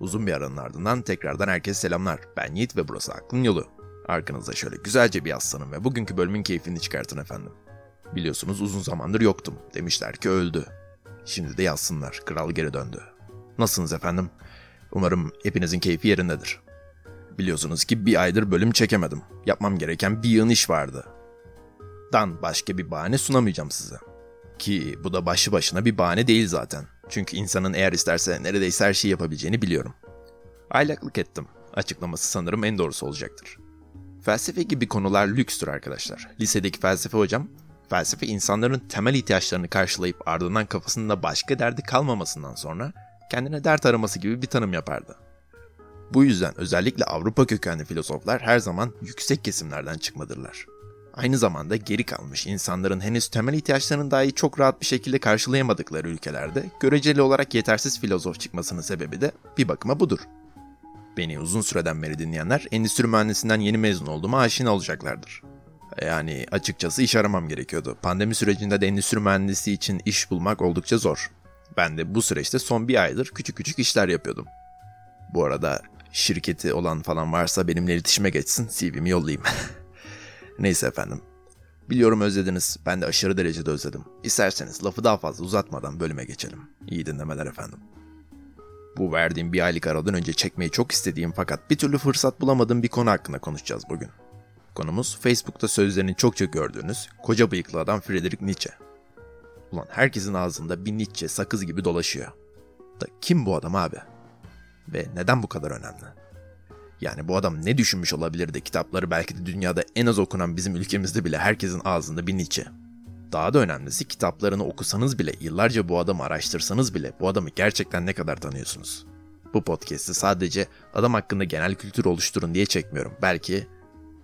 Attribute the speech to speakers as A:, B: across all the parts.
A: Uzun bir aranın ardından tekrardan herkese selamlar. Ben Yiğit ve burası Aklın Yolu. Arkanızda şöyle güzelce bir yaslanın ve bugünkü bölümün keyfini çıkartın efendim. Biliyorsunuz uzun zamandır yoktum. Demişler ki öldü. Şimdi de yazsınlar. Kral geri döndü. Nasılsınız efendim? Umarım hepinizin keyfi yerindedir. Biliyorsunuz ki bir aydır bölüm çekemedim. Yapmam gereken bir yığın iş vardı. Dan başka bir bahane sunamayacağım size. Ki bu da başlı başına bir bahane değil zaten. Çünkü insanın eğer isterse neredeyse her şeyi yapabileceğini biliyorum. Aylaklık ettim. Açıklaması sanırım en doğrusu olacaktır. Felsefe gibi konular lükstür arkadaşlar. Lisedeki felsefe hocam, felsefe insanların temel ihtiyaçlarını karşılayıp ardından kafasında başka derdi kalmamasından sonra kendine dert araması gibi bir tanım yapardı. Bu yüzden özellikle Avrupa kökenli filozoflar her zaman yüksek kesimlerden çıkmadırlar. Aynı zamanda geri kalmış insanların henüz temel ihtiyaçlarını dahi çok rahat bir şekilde karşılayamadıkları ülkelerde göreceli olarak yetersiz filozof çıkmasının sebebi de bir bakıma budur. Beni uzun süreden beri dinleyenler endüstri mühendisinden yeni mezun olduğuma aşina olacaklardır. Yani açıkçası iş aramam gerekiyordu. Pandemi sürecinde de endüstri mühendisi için iş bulmak oldukça zor. Ben de bu süreçte son bir aydır küçük küçük işler yapıyordum. Bu arada şirketi olan falan varsa benimle iletişime geçsin, CV'mi yollayayım. Neyse efendim. Biliyorum özlediniz. Ben de aşırı derecede özledim. İsterseniz lafı daha fazla uzatmadan bölüme geçelim. İyi dinlemeler efendim. Bu verdiğim bir aylık aradan önce çekmeyi çok istediğim fakat bir türlü fırsat bulamadığım bir konu hakkında konuşacağız bugün. Konumuz Facebook'ta sözlerini çokça gördüğünüz koca bıyıklı adam Friedrich Nietzsche. Ulan herkesin ağzında bir Nietzsche sakız gibi dolaşıyor. Da kim bu adam abi? Ve neden bu kadar önemli? Yani bu adam ne düşünmüş olabilir de kitapları belki de dünyada en az okunan bizim ülkemizde bile herkesin ağzında bir Nietzsche. Daha da önemlisi kitaplarını okusanız bile, yıllarca bu adamı araştırsanız bile bu adamı gerçekten ne kadar tanıyorsunuz? Bu podcast'i sadece adam hakkında genel kültür oluşturun diye çekmiyorum. Belki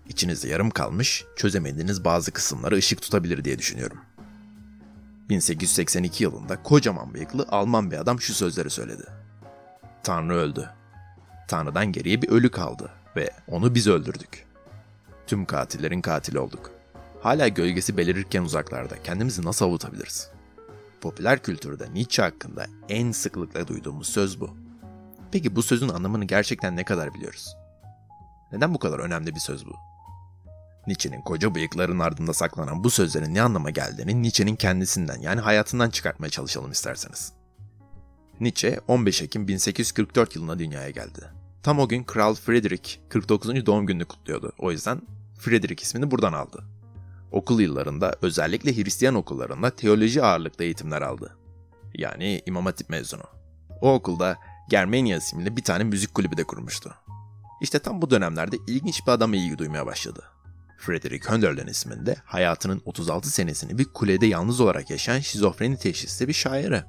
A: içinizde yarım kalmış, çözemediğiniz bazı kısımları ışık tutabilir diye düşünüyorum. 1882 yılında kocaman bıyıklı Alman bir adam şu sözleri söyledi. Tanrı öldü. Tanrı'dan geriye bir ölü kaldı ve onu biz öldürdük. Tüm katillerin katili olduk. Hala gölgesi belirirken uzaklarda kendimizi nasıl avutabiliriz? Popüler kültürde Nietzsche hakkında en sıklıkla duyduğumuz söz bu. Peki bu sözün anlamını gerçekten ne kadar biliyoruz? Neden bu kadar önemli bir söz bu? Nietzsche'nin koca bıyıkların ardında saklanan bu sözlerin ne anlama geldiğini Nietzsche'nin kendisinden yani hayatından çıkartmaya çalışalım isterseniz. Nietzsche 15 Ekim 1844 yılında dünyaya geldi. Tam o gün Kral Friedrich 49. doğum gününü kutluyordu. O yüzden Friedrich ismini buradan aldı. Okul yıllarında özellikle Hristiyan okullarında teoloji ağırlıklı eğitimler aldı. Yani İmam Hatip mezunu. O okulda Germania isimli bir tane müzik kulübü de kurmuştu. İşte tam bu dönemlerde ilginç bir adama ilgi duymaya başladı. Friedrich Hölderlin isminde hayatının 36 senesini bir kulede yalnız olarak yaşayan şizofreni teşhisli bir şairi.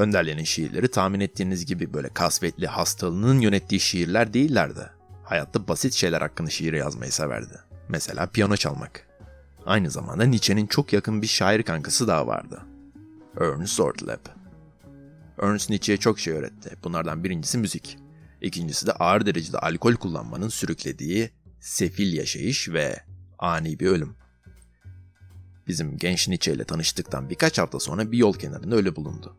A: Hönderlin'in şiirleri tahmin ettiğiniz gibi böyle kasvetli hastalığının yönettiği şiirler değillerdi. Hayatta basit şeyler hakkında şiir yazmayı severdi. Mesela piyano çalmak. Aynı zamanda Nietzsche'nin çok yakın bir şair kankası daha vardı. Ernst Ortleb. Ernst Nietzsche'ye çok şey öğretti. Bunlardan birincisi müzik. İkincisi de ağır derecede alkol kullanmanın sürüklediği sefil yaşayış ve ani bir ölüm. Bizim genç Nietzsche ile tanıştıktan birkaç hafta sonra bir yol kenarında ölü bulundu.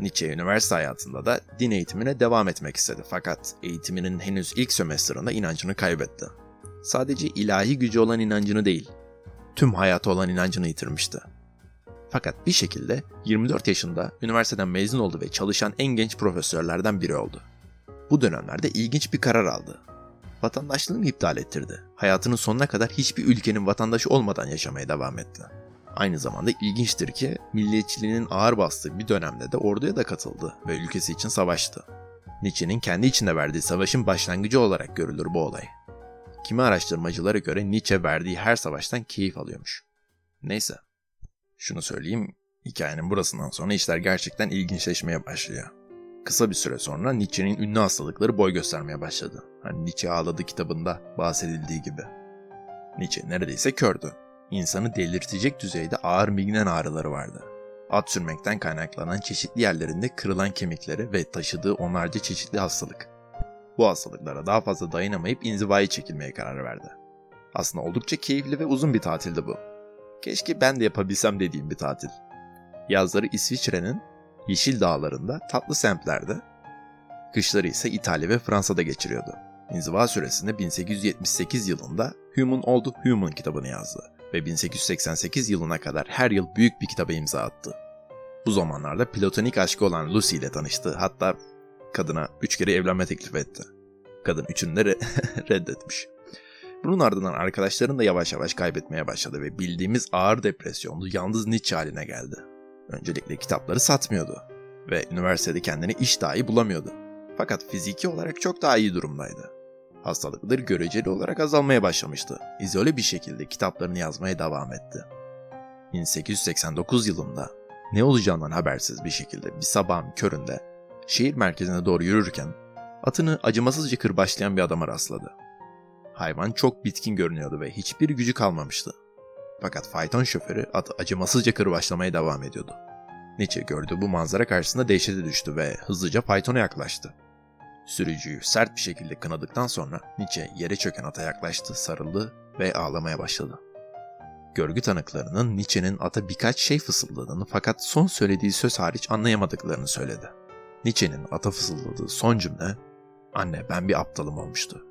A: Nietzsche üniversite hayatında da din eğitimine devam etmek istedi fakat eğitiminin henüz ilk sömestrında inancını kaybetti. Sadece ilahi gücü olan inancını değil, tüm hayatı olan inancını yitirmişti. Fakat bir şekilde 24 yaşında üniversiteden mezun oldu ve çalışan en genç profesörlerden biri oldu. Bu dönemlerde ilginç bir karar aldı. Vatandaşlığını iptal ettirdi. Hayatının sonuna kadar hiçbir ülkenin vatandaşı olmadan yaşamaya devam etti. Aynı zamanda ilginçtir ki milliyetçiliğinin ağır bastığı bir dönemde de orduya da katıldı ve ülkesi için savaştı. Nietzsche'nin kendi içinde verdiği savaşın başlangıcı olarak görülür bu olay. Kimi araştırmacılara göre Nietzsche verdiği her savaştan keyif alıyormuş. Neyse. Şunu söyleyeyim, hikayenin burasından sonra işler gerçekten ilginçleşmeye başlıyor. Kısa bir süre sonra Nietzsche'nin ünlü hastalıkları boy göstermeye başladı. Hani Nietzsche ağladı kitabında bahsedildiği gibi. Nietzsche neredeyse kördü insanı delirtecek düzeyde ağır migren ağrıları vardı. At sürmekten kaynaklanan çeşitli yerlerinde kırılan kemikleri ve taşıdığı onlarca çeşitli hastalık. Bu hastalıklara daha fazla dayanamayıp inzivaya çekilmeye karar verdi. Aslında oldukça keyifli ve uzun bir tatildi bu. Keşke ben de yapabilsem dediğim bir tatil. Yazları İsviçre'nin yeşil dağlarında tatlı semtlerde, Kışları ise İtalya ve Fransa'da geçiriyordu. İnziva süresinde 1878 yılında Human Old Human kitabını yazdı ve 1888 yılına kadar her yıl büyük bir kitaba imza attı. Bu zamanlarda platonik aşkı olan Lucy ile tanıştı. Hatta kadına üç kere evlenme teklif etti. Kadın üçünü de reddetmiş. Bunun ardından arkadaşlarını da yavaş yavaş kaybetmeye başladı ve bildiğimiz ağır depresyonlu yalnız Nietzsche haline geldi. Öncelikle kitapları satmıyordu ve üniversitede kendini iş dahi bulamıyordu. Fakat fiziki olarak çok daha iyi durumdaydı. Hastalıkları göreceli olarak azalmaya başlamıştı. İzole bir şekilde kitaplarını yazmaya devam etti. 1889 yılında ne olacağından habersiz bir şekilde bir sabahın köründe şehir merkezine doğru yürürken atını acımasızca kırbaçlayan bir adama rastladı. Hayvan çok bitkin görünüyordu ve hiçbir gücü kalmamıştı. Fakat fayton şoförü atı acımasızca kırbaçlamaya devam ediyordu. Nietzsche gördüğü bu manzara karşısında dehşete düştü ve hızlıca faytona yaklaştı. Sürücüyü sert bir şekilde kınadıktan sonra Nietzsche yere çöken ata yaklaştı, sarıldı ve ağlamaya başladı. Görgü tanıklarının Nietzsche'nin ata birkaç şey fısıldadığını fakat son söylediği söz hariç anlayamadıklarını söyledi. Nietzsche'nin ata fısıldadığı son cümle, anne ben bir aptalım olmuştu.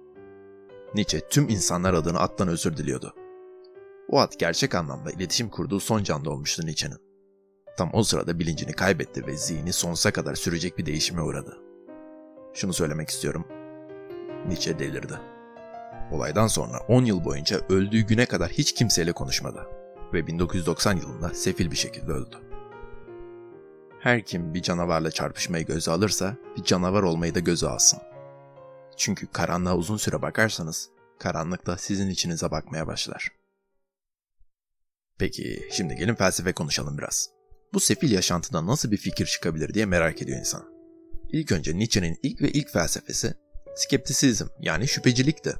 A: Nietzsche tüm insanlar adına attan özür diliyordu. O at gerçek anlamda iletişim kurduğu son canlı olmuştu Nietzsche'nin. Tam o sırada bilincini kaybetti ve zihni sonsuza kadar sürecek bir değişime uğradı. Şunu söylemek istiyorum. Nietzsche delirdi. Olaydan sonra 10 yıl boyunca öldüğü güne kadar hiç kimseyle konuşmadı ve 1990 yılında sefil bir şekilde öldü. Her kim bir canavarla çarpışmayı göze alırsa bir canavar olmayı da göze alsın. Çünkü karanlığa uzun süre bakarsanız karanlık da sizin içinize bakmaya başlar. Peki şimdi gelin felsefe konuşalım biraz. Bu sefil yaşantıda nasıl bir fikir çıkabilir diye merak ediyor insan. İlk önce Nietzsche'nin ilk ve ilk felsefesi skeptisizm yani şüphecilikti.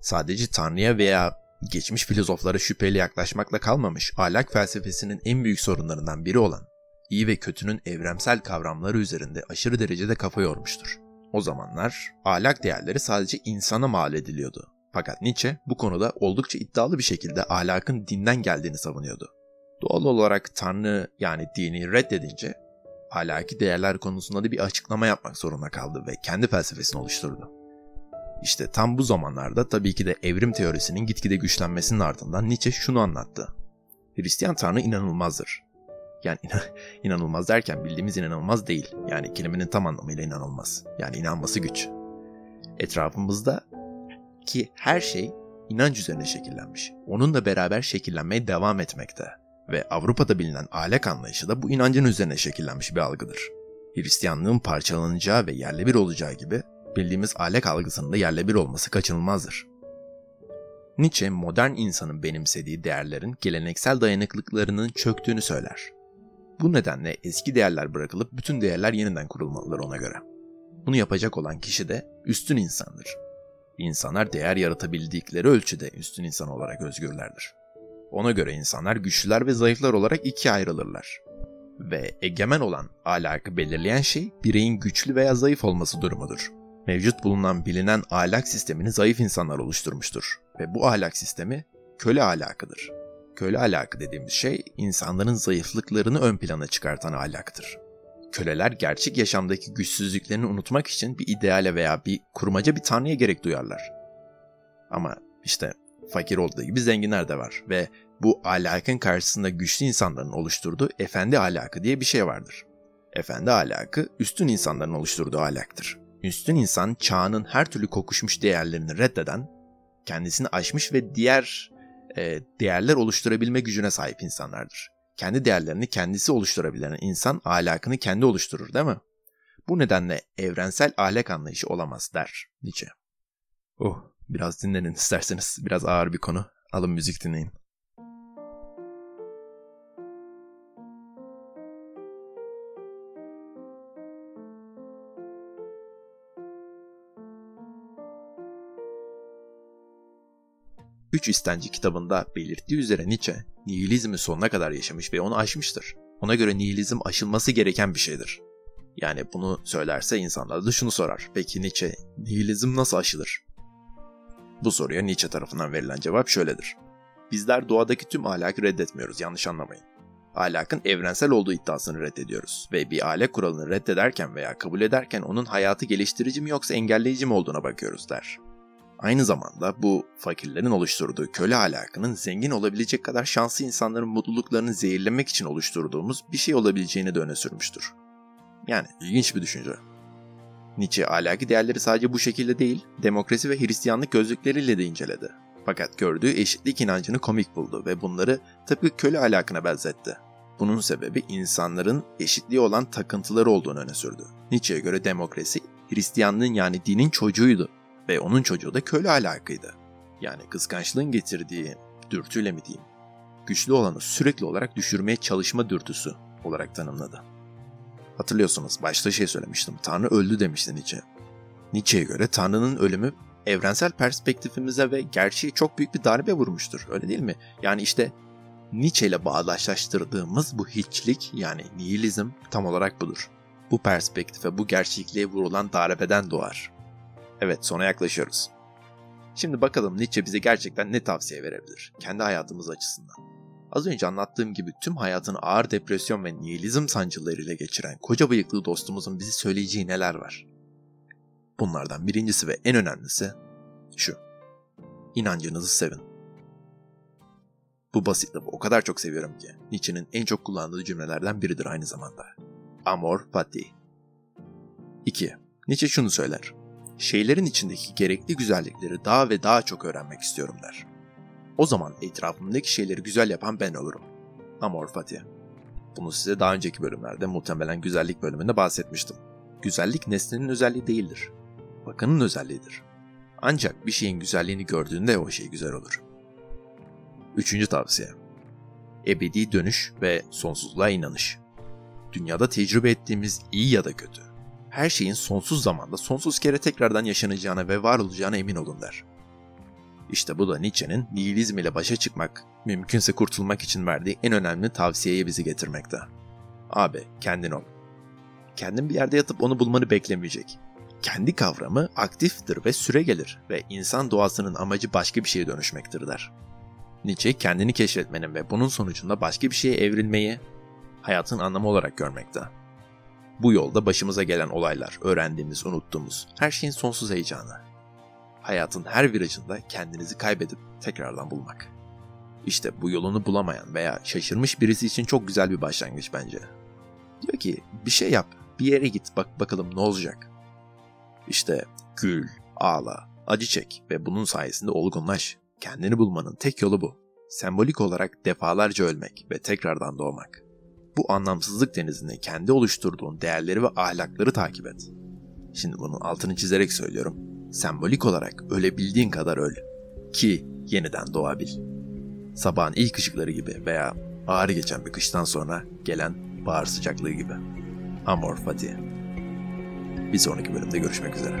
A: Sadece Tanrı'ya veya geçmiş filozoflara şüpheyle yaklaşmakla kalmamış ahlak felsefesinin en büyük sorunlarından biri olan iyi ve kötünün evrensel kavramları üzerinde aşırı derecede kafa yormuştur. O zamanlar ahlak değerleri sadece insana mal ediliyordu. Fakat Nietzsche bu konuda oldukça iddialı bir şekilde ahlakın dinden geldiğini savunuyordu. Doğal olarak Tanrı yani dini reddedince ahlaki değerler konusunda da bir açıklama yapmak zorunda kaldı ve kendi felsefesini oluşturdu. İşte tam bu zamanlarda tabii ki de evrim teorisinin gitgide güçlenmesinin ardından Nietzsche şunu anlattı. Hristiyan Tanrı inanılmazdır. Yani inanılmaz derken bildiğimiz inanılmaz değil. Yani kelimenin tam anlamıyla inanılmaz. Yani inanması güç. Etrafımızda ki her şey inanç üzerine şekillenmiş. Onunla beraber şekillenmeye devam etmekte. Ve Avrupa'da bilinen ahlak anlayışı da bu inancın üzerine şekillenmiş bir algıdır. Hristiyanlığın parçalanacağı ve yerle bir olacağı gibi bildiğimiz ahlak algısının da yerle bir olması kaçınılmazdır. Nietzsche modern insanın benimsediği değerlerin geleneksel dayanıklıklarının çöktüğünü söyler. Bu nedenle eski değerler bırakılıp bütün değerler yeniden kurulmalıdır ona göre. Bunu yapacak olan kişi de üstün insandır. İnsanlar değer yaratabildikleri ölçüde üstün insan olarak özgürlerdir. Ona göre insanlar güçlüler ve zayıflar olarak ikiye ayrılırlar. Ve egemen olan ahlakı belirleyen şey bireyin güçlü veya zayıf olması durumudur. Mevcut bulunan bilinen ahlak sistemini zayıf insanlar oluşturmuştur ve bu ahlak sistemi köle ahlakıdır. Köle ahlakı dediğimiz şey insanların zayıflıklarını ön plana çıkartan ahlaktır. Köleler gerçek yaşamdaki güçsüzlüklerini unutmak için bir ideale veya bir kurmaca bir tanrıya gerek duyarlar. Ama işte fakir olduğu gibi zenginler de var ve bu ahlakın karşısında güçlü insanların oluşturduğu efendi ahlakı diye bir şey vardır. Efendi ahlakı üstün insanların oluşturduğu ahlaktır. Üstün insan çağının her türlü kokuşmuş değerlerini reddeden, kendisini aşmış ve diğer e, değerler oluşturabilme gücüne sahip insanlardır. Kendi değerlerini kendisi oluşturabilen insan ahlakını kendi oluşturur değil mi? Bu nedenle evrensel ahlak anlayışı olamaz der Nietzsche. Oh, biraz dinlenin isterseniz. Biraz ağır bir konu. Alın müzik dinleyin. Üç İstenci kitabında belirttiği üzere Nietzsche, nihilizmi sonuna kadar yaşamış ve onu aşmıştır. Ona göre nihilizm aşılması gereken bir şeydir. Yani bunu söylerse insanlar da şunu sorar. Peki Nietzsche, nihilizm nasıl aşılır? Bu soruya Nietzsche tarafından verilen cevap şöyledir. Bizler doğadaki tüm ahlakı reddetmiyoruz, yanlış anlamayın. ahlakın evrensel olduğu iddiasını reddediyoruz ve bir ahlak kuralını reddederken veya kabul ederken onun hayatı geliştirici mi yoksa engelleyici mi olduğuna bakıyoruz der. Aynı zamanda bu fakirlerin oluşturduğu köle ahlakının zengin olabilecek kadar şanslı insanların mutluluklarını zehirlemek için oluşturduğumuz bir şey olabileceğini de öne sürmüştür. Yani ilginç bir düşünce. Nietzsche ahlaki değerleri sadece bu şekilde değil, demokrasi ve Hristiyanlık gözlükleriyle de inceledi. Fakat gördüğü eşitlik inancını komik buldu ve bunları tıpkı köle ahlakına benzetti. Bunun sebebi insanların eşitliği olan takıntıları olduğunu öne sürdü. Nietzsche'ye göre demokrasi, Hristiyanlığın yani dinin çocuğuydu ve onun çocuğu da köle ahlakıydı. Yani kıskançlığın getirdiği dürtüyle mi diyeyim, güçlü olanı sürekli olarak düşürmeye çalışma dürtüsü olarak tanımladı. Hatırlıyorsunuz başta şey söylemiştim. Tanrı öldü demişti Nietzsche. Nietzsche'ye göre Tanrı'nın ölümü evrensel perspektifimize ve gerçeği çok büyük bir darbe vurmuştur. Öyle değil mi? Yani işte Nietzsche ile bağdaşlaştırdığımız bu hiçlik yani nihilizm tam olarak budur. Bu perspektife, bu gerçekliğe vurulan darbeden doğar. Evet sona yaklaşıyoruz. Şimdi bakalım Nietzsche bize gerçekten ne tavsiye verebilir kendi hayatımız açısından. Az önce anlattığım gibi tüm hayatını ağır depresyon ve nihilizm sancılarıyla geçiren koca bıyıklı dostumuzun bizi söyleyeceği neler var? Bunlardan birincisi ve en önemlisi şu. İnancınızı sevin. Bu basit lafı o kadar çok seviyorum ki Nietzsche'nin en çok kullandığı cümlelerden biridir aynı zamanda. Amor fati. 2. Nietzsche şunu söyler. Şeylerin içindeki gerekli güzellikleri daha ve daha çok öğrenmek istiyorum der. O zaman etrafımdaki şeyleri güzel yapan ben olurum. Amor fati. Bunu size daha önceki bölümlerde muhtemelen güzellik bölümünde bahsetmiştim. Güzellik nesnenin özelliği değildir. Bakının özelliğidir. Ancak bir şeyin güzelliğini gördüğünde o şey güzel olur. Üçüncü tavsiye. Ebedi dönüş ve sonsuzluğa inanış. Dünyada tecrübe ettiğimiz iyi ya da kötü. Her şeyin sonsuz zamanda sonsuz kere tekrardan yaşanacağına ve var olacağına emin olun der. İşte bu da Nietzsche'nin nihilizm ile başa çıkmak, mümkünse kurtulmak için verdiği en önemli tavsiyeye bizi getirmekte. Abi kendin ol. Kendin bir yerde yatıp onu bulmanı beklemeyecek. Kendi kavramı aktiftir ve süre gelir ve insan doğasının amacı başka bir şeye dönüşmektir der. Nietzsche kendini keşfetmenin ve bunun sonucunda başka bir şeye evrilmeyi hayatın anlamı olarak görmekte. Bu yolda başımıza gelen olaylar, öğrendiğimiz, unuttuğumuz, her şeyin sonsuz heyecanı. Hayatın her virajında kendinizi kaybedip tekrardan bulmak. İşte bu yolunu bulamayan veya şaşırmış birisi için çok güzel bir başlangıç bence. Diyor ki bir şey yap, bir yere git bak bakalım ne olacak. İşte gül, ağla, acı çek ve bunun sayesinde olgunlaş. Kendini bulmanın tek yolu bu. Sembolik olarak defalarca ölmek ve tekrardan doğmak. Bu anlamsızlık denizinde kendi oluşturduğun değerleri ve ahlakları takip et. Şimdi bunun altını çizerek söylüyorum. Sembolik olarak ölebildiğin kadar öl. Ki yeniden doğabil. Sabahın ilk ışıkları gibi veya ağır geçen bir kıştan sonra gelen bahar sıcaklığı gibi. Amor Fatih. Bir sonraki bölümde görüşmek üzere.